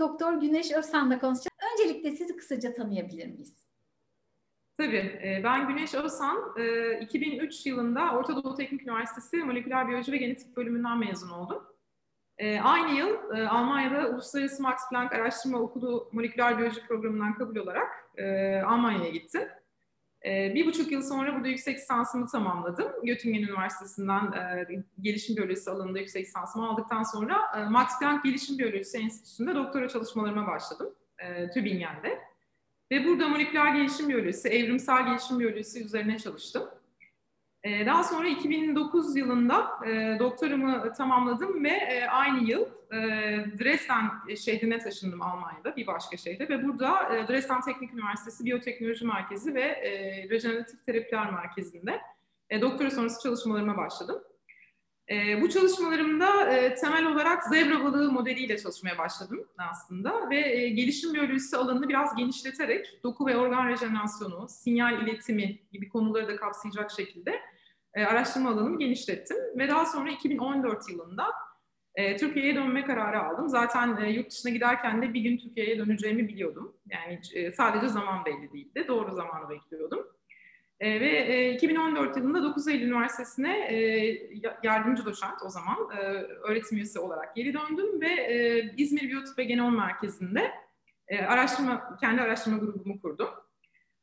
Doktor Güneş Özsan'la konuşacağız. Öncelikle sizi kısaca tanıyabilir miyiz? Tabii. E, ben Güneş Özsan. 2003 e, yılında Orta Doğu Teknik Üniversitesi Moleküler Biyoloji ve Genetik bölümünden mezun oldum. E, aynı yıl Almanya'da Uluslararası Max Planck Araştırma Okulu Moleküler Biyoloji Programı'ndan kabul olarak Almanya'ya gittim. Bir buçuk yıl sonra burada yüksek lisansımı tamamladım. Göttingen Üniversitesi'nden gelişim biyolojisi alanında yüksek lisansımı aldıktan sonra Max Planck Gelişim Biyolojisi Enstitüsü'nde doktora çalışmalarıma başladım. Tübingen'de. Ve burada moleküler gelişim biyolojisi, evrimsel gelişim biyolojisi üzerine çalıştım. Ee, daha sonra 2009 yılında e, doktoramı tamamladım ve e, aynı yıl e, Dresden şehrine taşındım Almanya'da, bir başka şehre. Ve burada Dresden Teknik Üniversitesi Biyoteknoloji Merkezi ve Rejeneratif Terapiler Merkezi'nde doktora sonrası çalışmalarıma başladım. E, bu çalışmalarımda e, temel olarak zebra balığı modeliyle çalışmaya başladım aslında ve e, gelişim biyolojisi alanını biraz genişleterek doku ve organ rejenerasyonu, sinyal iletimi gibi konuları da kapsayacak şekilde e, araştırma alanımı genişlettim ve daha sonra 2014 yılında e, Türkiye'ye dönme kararı aldım. Zaten e, yurt dışına giderken de bir gün Türkiye'ye döneceğimi biliyordum. Yani e, sadece zaman belli değildi. Doğru zamanı bekliyordum. E, ve e, 2014 yılında 9 Eylül Üniversitesi'ne e, yardımcı doçent o zaman e, öğretim üyesi olarak geri döndüm ve e, İzmir Biyotip ve Genom Merkezi'nde e, araştırma kendi araştırma grubumu kurdum.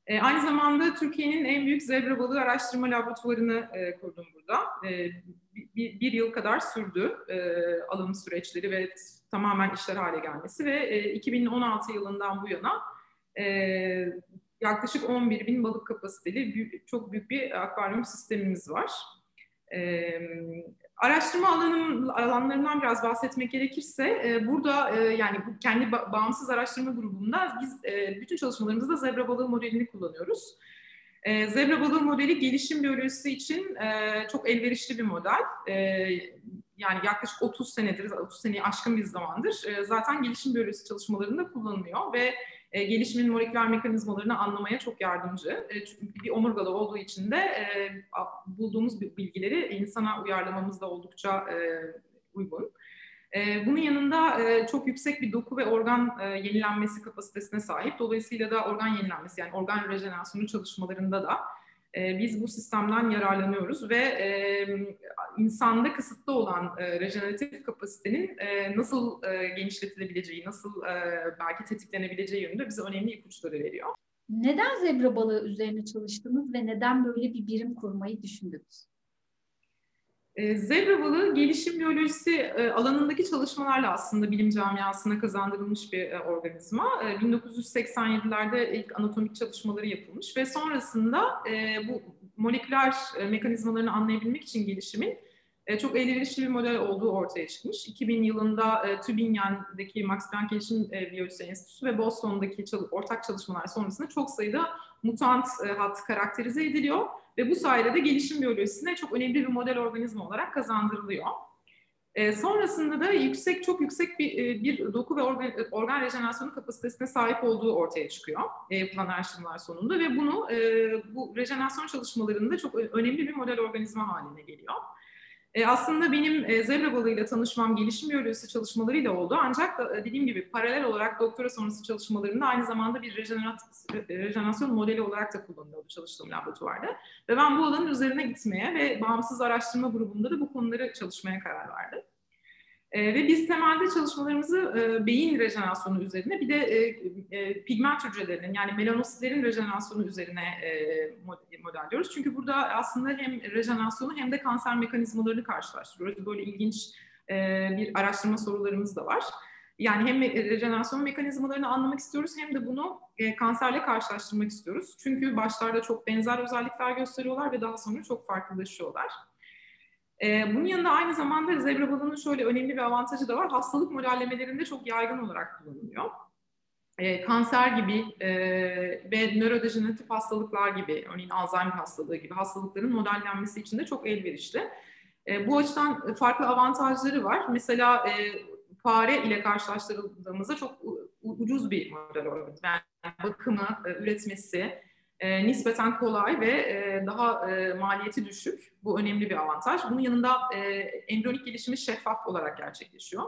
E, aynı zamanda Türkiye'nin en büyük zebra balığı araştırma laboratuvarını e, kurdum burada. E, bir, bir yıl kadar sürdü e, alım süreçleri ve tamamen işler hale gelmesi ve e, 2016 yılından bu yana e, yaklaşık 11 bin balık kapasiteli çok büyük bir akvaryum sistemimiz var. Ee, araştırma alanım, alanlarından biraz bahsetmek gerekirse e, burada e, yani bu kendi ba- bağımsız araştırma grubunda biz e, bütün çalışmalarımızda zebra balığı modelini kullanıyoruz. E, zebra balığı modeli gelişim biyolojisi için e, çok elverişli bir model. E, yani yaklaşık 30 senedir, 30 seneyi aşkın bir zamandır e, zaten gelişim biyolojisi çalışmalarında kullanılıyor ve e, gelişimin moleküler mekanizmalarını anlamaya çok yardımcı. E, çünkü bir omurgalı olduğu için de e, bulduğumuz bilgileri insana uyarlamamız da oldukça e, uygun. E, bunun yanında e, çok yüksek bir doku ve organ e, yenilenmesi kapasitesine sahip. Dolayısıyla da organ yenilenmesi yani organ rejenerasyonu çalışmalarında da e, biz bu sistemden yararlanıyoruz ve e, insanda kısıtlı olan e, rejeneratif kapasitenin e, nasıl e, genişletilebileceği, nasıl e, belki tetiklenebileceği yönünde bize önemli ipuçları veriyor. Neden zebra balığı üzerine çalıştınız ve neden böyle bir birim kurmayı düşündünüz? E, zebra balığı gelişim biyolojisi e, alanındaki çalışmalarla aslında bilim camiasına kazandırılmış bir e, organizma. 1987'lerde ilk anatomik çalışmaları yapılmış ve sonrasında bu moleküler mekanizmalarını anlayabilmek için gelişimin çok elverişli bir model olduğu ortaya çıkmış. 2000 yılında Tübingen'deki Max Planck Gelişim Biyolojisi Enstitüsü ve Boston'daki ortak çalışmalar sonrasında çok sayıda mutant hat karakterize ediliyor ve bu sayede de gelişim biyolojisine çok önemli bir model organizma olarak kazandırılıyor. E, sonrasında da yüksek, çok yüksek bir, e, bir doku ve organ, organ rejenerasyonu kapasitesine sahip olduğu ortaya çıkıyor e, yapılan araştırmalar sonunda ve bunu e, bu rejenerasyon çalışmalarında çok önemli bir model organizma haline geliyor. E, aslında benim e, zebra balığıyla tanışmam gelişim biyolojisi çalışmalarıyla oldu. Ancak da, e, dediğim gibi paralel olarak doktora sonrası çalışmalarında aynı zamanda bir rejenerasyon modeli olarak da kullanılıyordu çalıştığım laboratuvarda. Ve ben bu alanın üzerine gitmeye ve bağımsız araştırma grubunda da bu konuları çalışmaya karar verdim. E, ve biz temelde çalışmalarımızı e, beyin rejenerasyonu üzerine bir de e, e, pigment hücrelerinin yani melanositlerin rejenerasyonu üzerine e, modelliyoruz. Çünkü burada aslında hem rejenerasyonu hem de kanser mekanizmalarını karşılaştırıyoruz. Böyle ilginç e, bir araştırma sorularımız da var. Yani hem rejenerasyon mekanizmalarını anlamak istiyoruz hem de bunu e, kanserle karşılaştırmak istiyoruz. Çünkü başlarda çok benzer özellikler gösteriyorlar ve daha sonra çok farklılaşıyorlar. E, bunun yanında aynı zamanda zebra balığının şöyle önemli bir avantajı da var. Hastalık modellemelerinde çok yaygın olarak kullanılıyor. E, kanser gibi e, ve nörodejeneratif hastalıklar gibi, örneğin Alzheimer hastalığı gibi hastalıkların modellenmesi için de çok elverişli. E, bu açıdan farklı avantajları var. Mesela e, fare ile karşılaştırıldığımızda çok ucuz bir model organizma. Yani bakımı, üretmesi, e, nispeten kolay ve e, daha e, maliyeti düşük. Bu önemli bir avantaj. Bunun yanında e, embriyonik gelişimi şeffaf olarak gerçekleşiyor.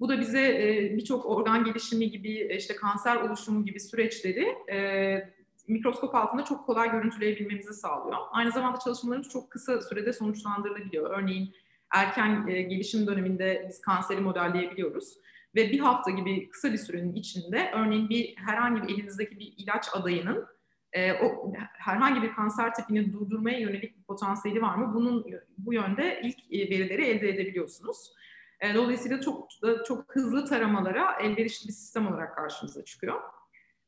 Bu da bize e, birçok organ gelişimi gibi, işte kanser oluşumu gibi süreçleri e, mikroskop altında çok kolay görüntüleyebilmemizi sağlıyor. Aynı zamanda çalışmalarımız çok kısa sürede sonuçlandırılabiliyor. Örneğin erken e, gelişim döneminde biz kanseri modelleyebiliyoruz. Ve bir hafta gibi kısa bir sürenin içinde örneğin bir herhangi bir elinizdeki bir ilaç adayının e, o herhangi bir kanser tipini durdurmaya yönelik bir potansiyeli var mı? Bunun bu yönde ilk e, verileri elde edebiliyorsunuz. E, dolayısıyla çok çok hızlı taramalara elverişli bir sistem olarak karşımıza çıkıyor.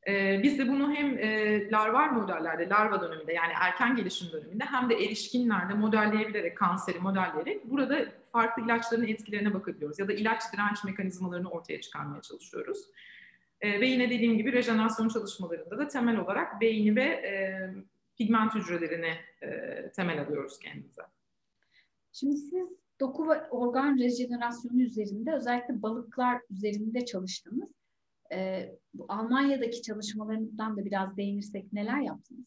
E, biz de bunu hem e, larval modellerde, larva döneminde yani erken gelişim döneminde hem de erişkinlerde modelleyebilerek, kanseri modelleyerek burada farklı ilaçların etkilerine bakabiliyoruz. Ya da ilaç direnç mekanizmalarını ortaya çıkarmaya çalışıyoruz. E, ve yine dediğim gibi rejenerasyon çalışmalarında da temel olarak beyni ve e, pigment hücrelerini e, temel alıyoruz kendimize. Şimdi siz doku ve organ rejenerasyonu üzerinde özellikle balıklar üzerinde çalıştınız. E, bu Almanya'daki çalışmalarından da biraz değinirsek neler yaptınız?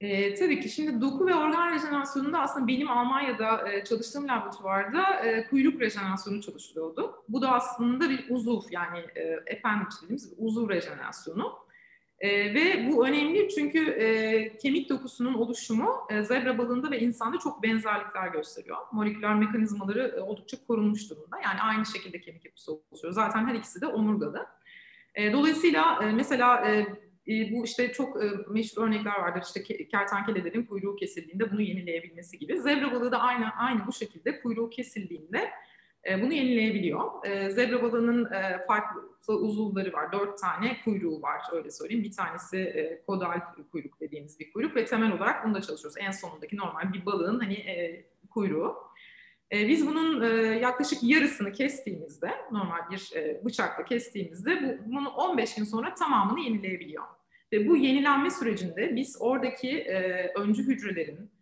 E, tabii ki şimdi doku ve organ rejenerasyonunda aslında benim Almanya'da e, çalıştığım laboratuvarda e, kuyruk rejenerasyonu çalışılıyordu. Bu da aslında bir uzuv yani e, appendage dediğimiz uzuv rejenerasyonu. E, ve bu önemli çünkü e, kemik dokusunun oluşumu e, zebra balığında ve insanda çok benzerlikler gösteriyor. Moleküler mekanizmaları e, oldukça korunmuş durumda. Yani aynı şekilde kemik yapısı oluşuyor. Zaten her ikisi de omurgada. E, dolayısıyla e, mesela e, e, bu işte çok e, meşhur örnekler vardır. İşte kertenkelelerin kuyruğu kesildiğinde bunu yenileyebilmesi gibi. Zebra balığı da aynı aynı bu şekilde kuyruğu kesildiğinde e, bunu yenileyebiliyor. E, zebra balığının e, farklı uzuvları var. Dört tane kuyruğu var öyle söyleyeyim. Bir tanesi e, kodal kuyruk dediğimiz bir kuyruk ve temel olarak bunu da çalışıyoruz. En sonundaki normal bir balığın hani e, kuyruğu. E, biz bunun e, yaklaşık yarısını kestiğimizde, normal bir e, bıçakla kestiğimizde bu, bunu 15 gün sonra tamamını yenileyebiliyor. Ve bu yenilenme sürecinde biz oradaki e, öncü hücrelerin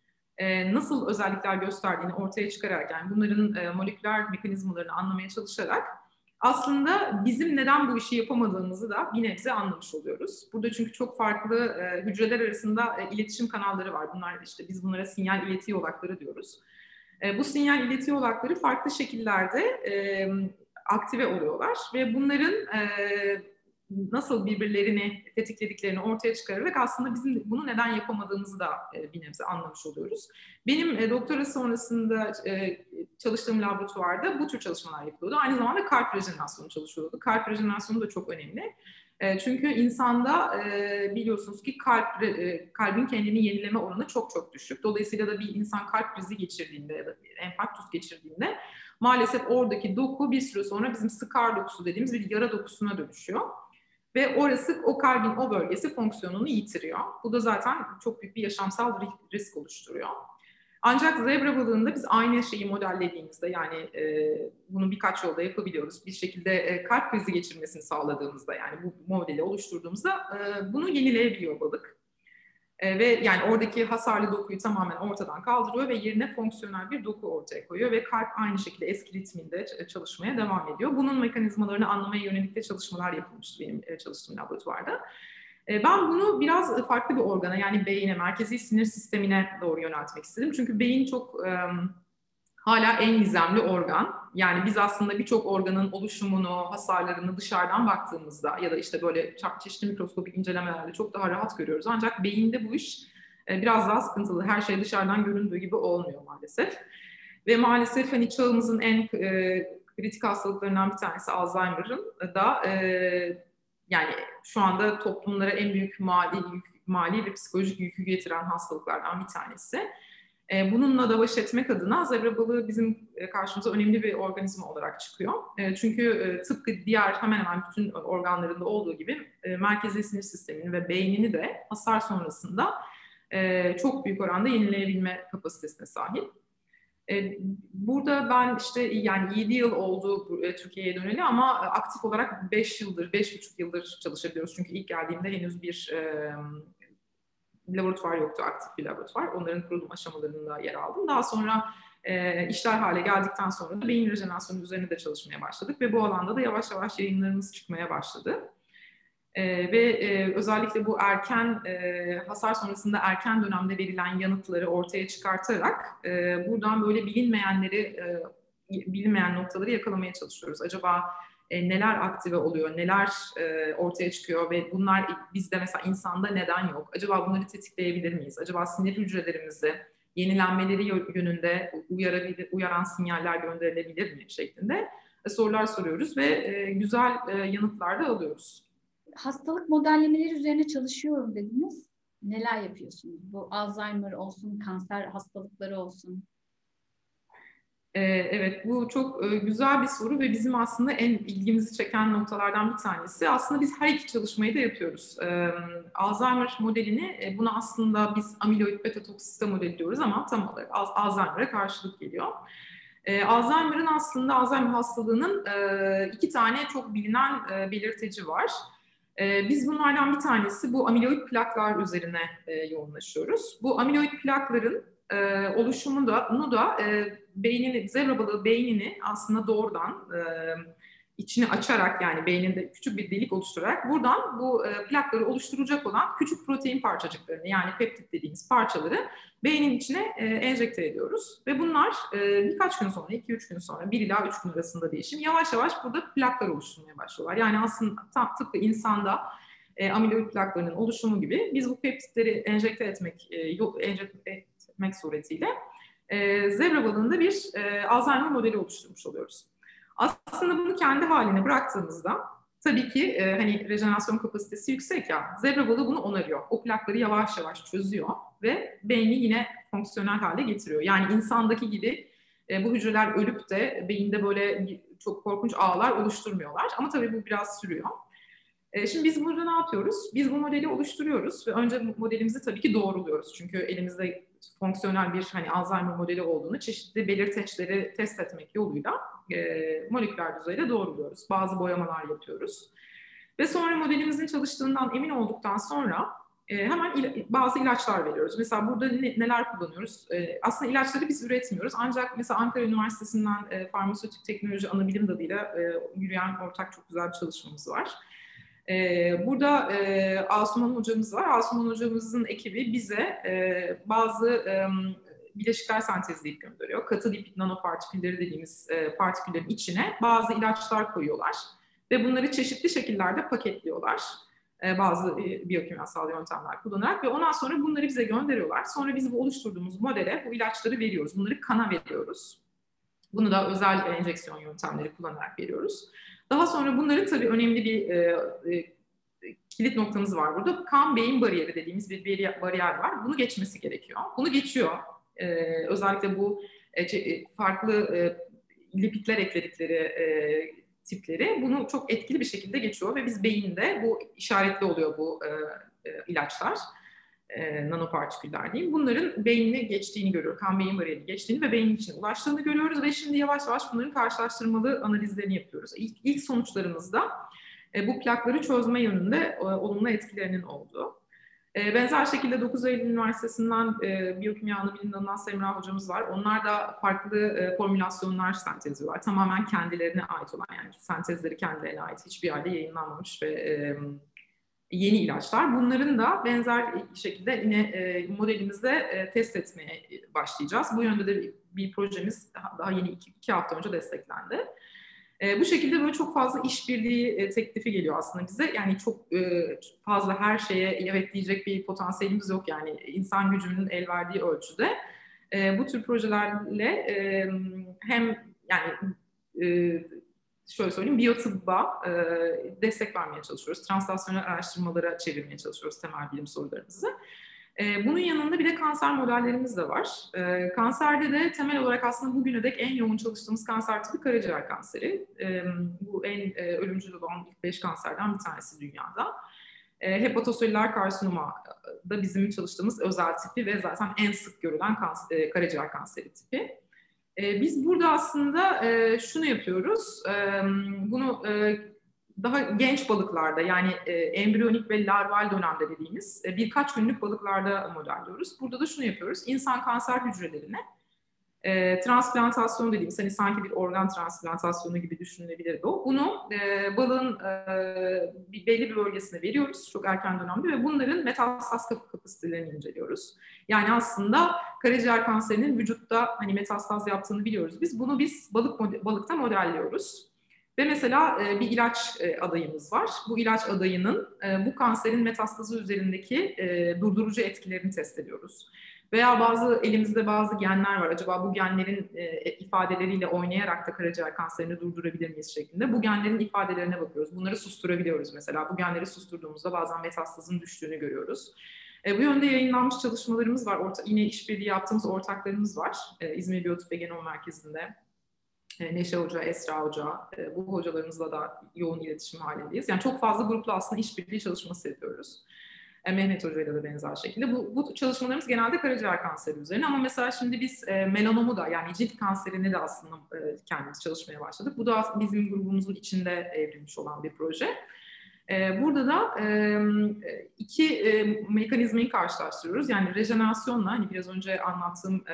nasıl özellikler gösterdiğini ortaya çıkararak, yani bunların moleküler mekanizmalarını anlamaya çalışarak aslında bizim neden bu işi yapamadığımızı da bir nebze anlamış oluyoruz. Burada çünkü çok farklı hücreler arasında iletişim kanalları var. Bunlar işte biz bunlara sinyal ileti yolakları diyoruz. E, bu sinyal ileti yolakları farklı şekillerde e, aktive oluyorlar ve bunların e, nasıl birbirlerini tetiklediklerini ortaya çıkararak aslında bizim bunu neden yapamadığımızı da bir nebze anlamış oluyoruz. Benim doktora sonrasında çalıştığım laboratuvarda bu tür çalışmalar yapılıyordu. Aynı zamanda kalp rejenerasyonu çalışıyordu. Kalp rejenerasyonu da çok önemli. E, çünkü insanda e, biliyorsunuz ki kalp e, kalbin kendini yenileme oranı çok çok düşük. Dolayısıyla da bir insan kalp krizi geçirdiğinde ya da enfarktüs geçirdiğinde maalesef oradaki doku bir süre sonra bizim skar dokusu dediğimiz bir yara dokusuna dönüşüyor. Ve orası o kalbin o bölgesi fonksiyonunu yitiriyor. Bu da zaten çok büyük bir yaşamsal risk oluşturuyor. Ancak zebra balığında biz aynı şeyi modellediğimizde yani e, bunu birkaç yolda yapabiliyoruz. Bir şekilde e, kalp krizi geçirmesini sağladığımızda yani bu modeli oluşturduğumuzda e, bunu yenileyebiliyor balık. E, ve yani oradaki hasarlı dokuyu tamamen ortadan kaldırıyor ve yerine fonksiyonel bir doku ortaya koyuyor ve kalp aynı şekilde eski ritminde çalışmaya devam ediyor. Bunun mekanizmalarını anlamaya yönelik de çalışmalar yapılmıştı benim e, çalıştığım laboratuvarda. E, ben bunu biraz farklı bir organa yani beyine, merkezi sinir sistemine doğru yöneltmek istedim. Çünkü beyin çok hala en gizemli organ. Yani biz aslında birçok organın oluşumunu, hasarlarını dışarıdan baktığımızda ya da işte böyle çeşitli mikroskopik incelemelerde çok daha rahat görüyoruz. Ancak beyinde bu iş e, biraz daha sıkıntılı. Her şey dışarıdan göründüğü gibi olmuyor maalesef. Ve maalesef hani çağımızın en e, kritik hastalıklarından bir tanesi Alzheimer'ın da e, yani şu anda toplumlara en büyük mali yük, mali ve psikolojik yükü getiren hastalıklardan bir tanesi. E, bununla da baş etmek adına zebra balığı bizim e, karşımıza önemli bir organizma olarak çıkıyor. E, çünkü tıpkı diğer hemen hemen bütün organlarında olduğu gibi merkezi sinir sistemini ve beynini de hasar sonrasında çok büyük oranda yenileyebilme kapasitesine sahip. Burada ben işte yani 7 yıl oldu Türkiye'ye döneli ama aktif olarak 5 yıldır, 5,5 yıldır çalışabiliyoruz. Çünkü ilk geldiğimde henüz bir laboratuvar yoktu, aktif bir laboratuvar. Onların kurulum aşamalarında yer aldım. Daha sonra e, işler hale geldikten sonra da beyin rejenerasyonu üzerine de çalışmaya başladık ve bu alanda da yavaş yavaş yayınlarımız çıkmaya başladı. E, ve e, özellikle bu erken e, hasar sonrasında erken dönemde verilen yanıtları ortaya çıkartarak e, buradan böyle bilinmeyenleri e, bilinmeyen noktaları yakalamaya çalışıyoruz. Acaba e, neler aktive oluyor, neler e, ortaya çıkıyor ve bunlar bizde mesela insanda neden yok? Acaba bunları tetikleyebilir miyiz? Acaba sinir hücrelerimizi yenilenmeleri yönünde uyarabilir, uyaran sinyaller gönderilebilir mi şeklinde e, sorular soruyoruz ve e, güzel e, yanıtlar da alıyoruz. Hastalık modellemeleri üzerine çalışıyorum dediniz. Neler yapıyorsunuz? Bu Alzheimer olsun, kanser hastalıkları olsun. Ee, evet, bu çok e, güzel bir soru ve bizim aslında en ilgimizi çeken noktalardan bir tanesi. Aslında biz her iki çalışmayı da yapıyoruz. Ee, Alzheimer modelini, e, buna aslında biz amiloid beta toksisite modeli diyoruz ama tam olarak Alzheimer'a karşılık geliyor. Ee, Alzheimer'ın aslında Alzheimer hastalığının e, iki tane çok bilinen belirteci var. Biz bunlardan bir tanesi bu amiloid plaklar üzerine yoğunlaşıyoruz. Bu amiloid plakların e, oluşumu da bunu da e, beynini zebra balığı beynini aslında doğrudan e, içini açarak yani beyninde küçük bir delik oluşturarak buradan bu e, plakları oluşturacak olan küçük protein parçacıklarını yani peptit dediğimiz parçaları beynin içine e, enjekte ediyoruz. Ve bunlar e, birkaç gün sonra, 2-3 gün sonra, 1 ila 3 gün arasında değişim yavaş yavaş burada plaklar oluşturmaya başlıyorlar. Yani aslında tıpkı insanda amiloid plaklarının oluşumu gibi biz bu peptitleri enjekte etmek, enjekte etmek suretiyle zebra balığında bir e, Alzheimer modeli oluşturmuş oluyoruz. Aslında bunu kendi haline bıraktığımızda tabii ki e, hani rejenerasyon kapasitesi yüksek ya zebra balığı bunu onarıyor. O plakları yavaş yavaş çözüyor ve beyni yine fonksiyonel hale getiriyor. Yani insandaki gibi e, bu hücreler ölüp de beyinde böyle çok korkunç ağlar oluşturmuyorlar. Ama tabii bu biraz sürüyor. E, şimdi biz burada ne yapıyoruz? Biz bu modeli oluşturuyoruz ve önce modelimizi tabii ki doğruluyoruz. Çünkü elimizde fonksiyonel bir hani Alzheimer modeli olduğunu çeşitli belirteçleri test etmek yoluyla e, moleküler düzeyde doğruluyoruz. Bazı boyamalar yapıyoruz. Ve sonra modelimizin çalıştığından emin olduktan sonra e, hemen il, bazı ilaçlar veriyoruz. Mesela burada ne, neler kullanıyoruz? Aslında ilaçları biz üretmiyoruz. Ancak mesela Ankara Üniversitesi'nden farmasötik teknoloji anabilim dalıyla e, yürüyen ortak çok güzel bir çalışmamız var. Ee, burada e, Asuman hocamız var. Asuman hocamızın ekibi bize e, bazı e, bileşikler sentezleyip gönderiyor. Katı lipid nanopartikülleri dediğimiz e, partiküllerin içine bazı ilaçlar koyuyorlar. Ve bunları çeşitli şekillerde paketliyorlar. E, bazı biyokimyasal yöntemler kullanarak ve ondan sonra bunları bize gönderiyorlar. Sonra biz bu oluşturduğumuz modele bu ilaçları veriyoruz. Bunları kana veriyoruz. Bunu da özel enjeksiyon yöntemleri kullanarak veriyoruz. Daha sonra bunların tabii önemli bir e, e, kilit noktamız var burada. Kan beyin bariyeri dediğimiz bir bariyer var. Bunu geçmesi gerekiyor. Bunu geçiyor. E, özellikle bu e, e, farklı e, lipidler ekledikleri e, tipleri bunu çok etkili bir şekilde geçiyor ve biz beyinde bu işaretli oluyor bu e, e, ilaçlar e, nanopartiküller diyeyim. Bunların beynine geçtiğini görüyoruz. Kan beyin bariyeri geçtiğini ve beynin içine ulaştığını görüyoruz ve şimdi yavaş yavaş bunların karşılaştırmalı analizlerini yapıyoruz. İlk, ilk sonuçlarımızda e, bu plakları çözme yönünde e, olumlu etkilerinin olduğu. E, benzer şekilde 9 Eylül Üniversitesi'nden e, biyokimya anabilim dalından Semra hocamız var. Onlar da farklı e, formülasyonlar sentezliyorlar. Tamamen kendilerine ait olan yani sentezleri kendilerine ait hiçbir yerde yayınlanmamış ve e, yeni ilaçlar. Bunların da benzer şekilde yine e, modelimizde e, test etmeye başlayacağız. Bu yönde de bir projemiz daha yeni iki, iki hafta önce desteklendi. E, bu şekilde böyle çok fazla işbirliği e, teklifi geliyor aslında bize. Yani çok e, fazla her şeye evet diyecek bir potansiyelimiz yok yani insan gücünün el verdiği ölçüde. E, bu tür projelerle e, hem yani e, şöyle söyleyeyim biyotıbba e, destek vermeye çalışıyoruz. Translasyonel araştırmalara çevirmeye çalışıyoruz temel bilim sorularımızı. E, bunun yanında bir de kanser modellerimiz de var. E, kanserde de temel olarak aslında bugüne dek en yoğun çalıştığımız kanser tipi karaciğer kanseri. E, bu en e, ölümcül olan ilk beş kanserden bir tanesi dünyada. E, hepatoselüler karsinoma da bizim çalıştığımız özel tipi ve zaten en sık görülen kanser, e, karaciğer kanseri tipi. E, biz burada aslında e, şunu yapıyoruz. E, bunu e, daha genç balıklarda yani e, embriyonik ve larval dönemde dediğimiz birkaç günlük balıklarda modelliyoruz. Burada da şunu yapıyoruz. İnsan kanser hücrelerine e, transplantasyon dediğimiz hani sanki bir organ transplantasyonu gibi düşünülebilirdi o. Bunu e, balığın e, belli bir bölgesine veriyoruz çok erken dönemde ve bunların metastaz kapasitelerini inceliyoruz. Yani aslında karaciğer kanserinin vücutta hani metastaz yaptığını biliyoruz biz. Bunu biz balık balıkta modelliyoruz. Ve mesela e, bir ilaç e, adayımız var. Bu ilaç adayının e, bu kanserin metastazı üzerindeki e, durdurucu etkilerini test ediyoruz. Veya bazı elimizde bazı genler var. Acaba bu genlerin e, ifadeleriyle oynayarak da karaciğer kanserini durdurabilir miyiz şeklinde. Bu genlerin ifadelerine bakıyoruz. Bunları susturabiliyoruz mesela. Bu genleri susturduğumuzda bazen metastazın düştüğünü görüyoruz. E, bu yönde yayınlanmış çalışmalarımız var. Orta, yine işbirliği yaptığımız ortaklarımız var. E, İzmir Biyotip ve Genom Merkezi'nde. E, Neşe Hoca, Esra Hoca, e, bu hocalarımızla da yoğun iletişim halindeyiz. Yani çok fazla grupla aslında işbirliği çalışması yapıyoruz. E, Mehmet Hoca ile de benzer şekilde. Bu, bu çalışmalarımız genelde karaciğer kanseri üzerine ama mesela şimdi biz e, melanomu da yani cilt kanserini de aslında e, kendimiz çalışmaya başladık. Bu da bizim grubumuzun içinde evrilmiş olan bir proje. E, burada da e, iki e, mekanizmayı karşılaştırıyoruz. Yani rejenerasyonla, hani biraz önce anlattığım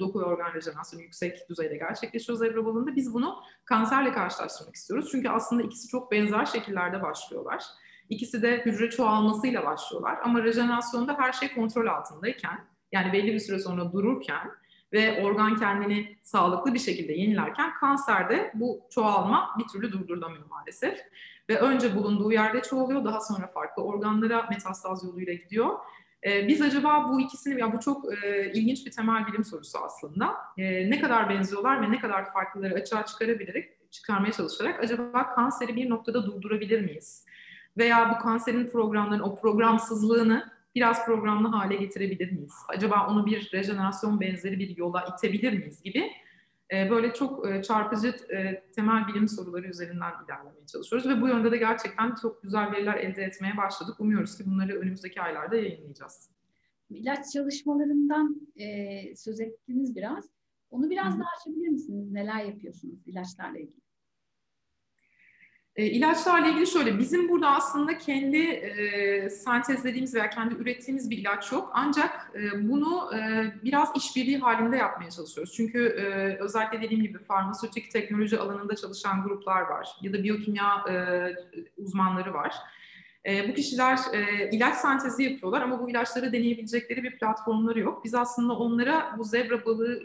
doku ve organ rejenerasyonu yüksek düzeyde gerçekleşiyor zebra balığında. Biz bunu kanserle karşılaştırmak istiyoruz. Çünkü aslında ikisi çok benzer şekillerde başlıyorlar. İkisi de hücre çoğalmasıyla başlıyorlar. Ama rejenerasyonda her şey kontrol altındayken, yani belli bir süre sonra dururken ve organ kendini sağlıklı bir şekilde yenilerken kanserde bu çoğalma bir türlü durdurulamıyor maalesef. Ve önce bulunduğu yerde çoğalıyor, daha sonra farklı organlara metastaz yoluyla gidiyor. Ee, biz acaba bu ikisini, ya bu çok e, ilginç bir temel bilim sorusu aslında. E, ne kadar benziyorlar ve ne kadar farklıları açığa çıkarabilerek, çıkarmaya çalışarak acaba kanseri bir noktada durdurabilir miyiz? Veya bu kanserin programların o programsızlığını biraz programlı hale getirebilir miyiz? Acaba onu bir rejenerasyon benzeri bir yola itebilir miyiz gibi e, böyle çok e, çarpıcı e, temel bilim soruları üzerinden ilerlemeye çalışıyoruz ve bu yönde de gerçekten çok güzel veriler elde etmeye başladık. Umuyoruz ki bunları önümüzdeki aylarda yayınlayacağız. İlaç çalışmalarından e, söz ettiniz biraz. Onu biraz Hı. daha açabilir misiniz? Neler yapıyorsunuz ilaçlarla ilgili? E, ilaçlarla ilgili şöyle, bizim burada aslında kendi e, sentezlediğimiz veya kendi ürettiğimiz bir ilaç yok. Ancak e, bunu e, biraz işbirliği halinde yapmaya çalışıyoruz. Çünkü e, özellikle dediğim gibi farmasötik teknoloji alanında çalışan gruplar var ya da biyokimya e, uzmanları var. E, bu kişiler e, ilaç sentezi yapıyorlar ama bu ilaçları deneyebilecekleri bir platformları yok. Biz aslında onlara bu zebra balığı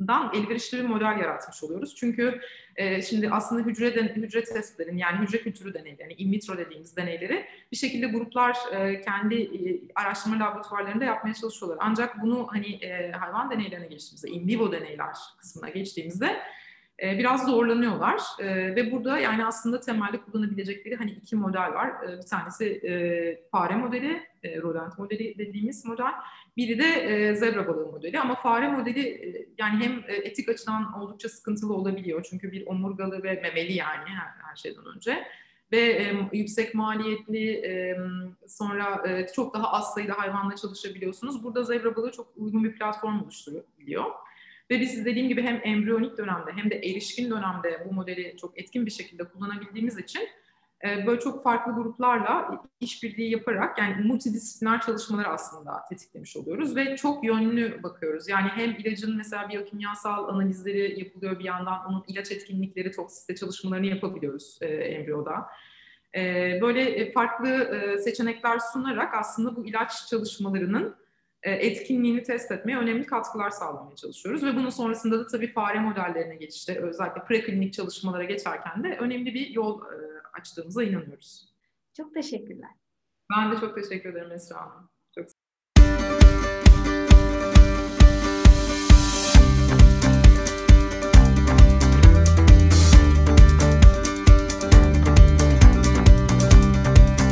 dan elverişli bir model yaratmış oluyoruz. Çünkü e, şimdi aslında hücre den, hücre testlerin yani hücre kültürü deneyleri, yani in vitro dediğimiz deneyleri bir şekilde gruplar e, kendi e, araştırma laboratuvarlarında yapmaya çalışıyorlar. Ancak bunu hani e, hayvan deneylerine geçtiğimizde, in vivo deneyler kısmına geçtiğimizde e, biraz zorlanıyorlar e, ve burada yani aslında temelde kullanabilecekleri hani iki model var. E, bir tanesi e, fare modeli, e, rodent modeli dediğimiz model. Biri de e, zebra balığı modeli ama fare modeli yani hem etik açıdan oldukça sıkıntılı olabiliyor. Çünkü bir omurgalı ve memeli yani her, şeyden önce ve yüksek maliyetli sonra çok daha az sayıda hayvanla çalışabiliyorsunuz. Burada zebra balığı çok uygun bir platform oluşturabiliyor. Ve biz dediğim gibi hem embriyonik dönemde hem de erişkin dönemde bu modeli çok etkin bir şekilde kullanabildiğimiz için e, böyle çok farklı gruplarla işbirliği yaparak yani multidisipliner çalışmaları aslında tetiklemiş oluyoruz ve çok yönlü bakıyoruz. Yani hem ilacın mesela biyokimyasal analizleri yapılıyor bir yandan onun ilaç etkinlikleri toksiste çalışmalarını yapabiliyoruz e, embriyoda. E, böyle farklı seçenekler sunarak aslında bu ilaç çalışmalarının e, etkinliğini test etmeye önemli katkılar sağlamaya çalışıyoruz. Ve bunun sonrasında da tabii fare modellerine geçişte özellikle preklinik çalışmalara geçerken de önemli bir yol e, açtığımıza inanıyoruz. Çok teşekkürler. Ben de çok teşekkür ederim Esra Hanım.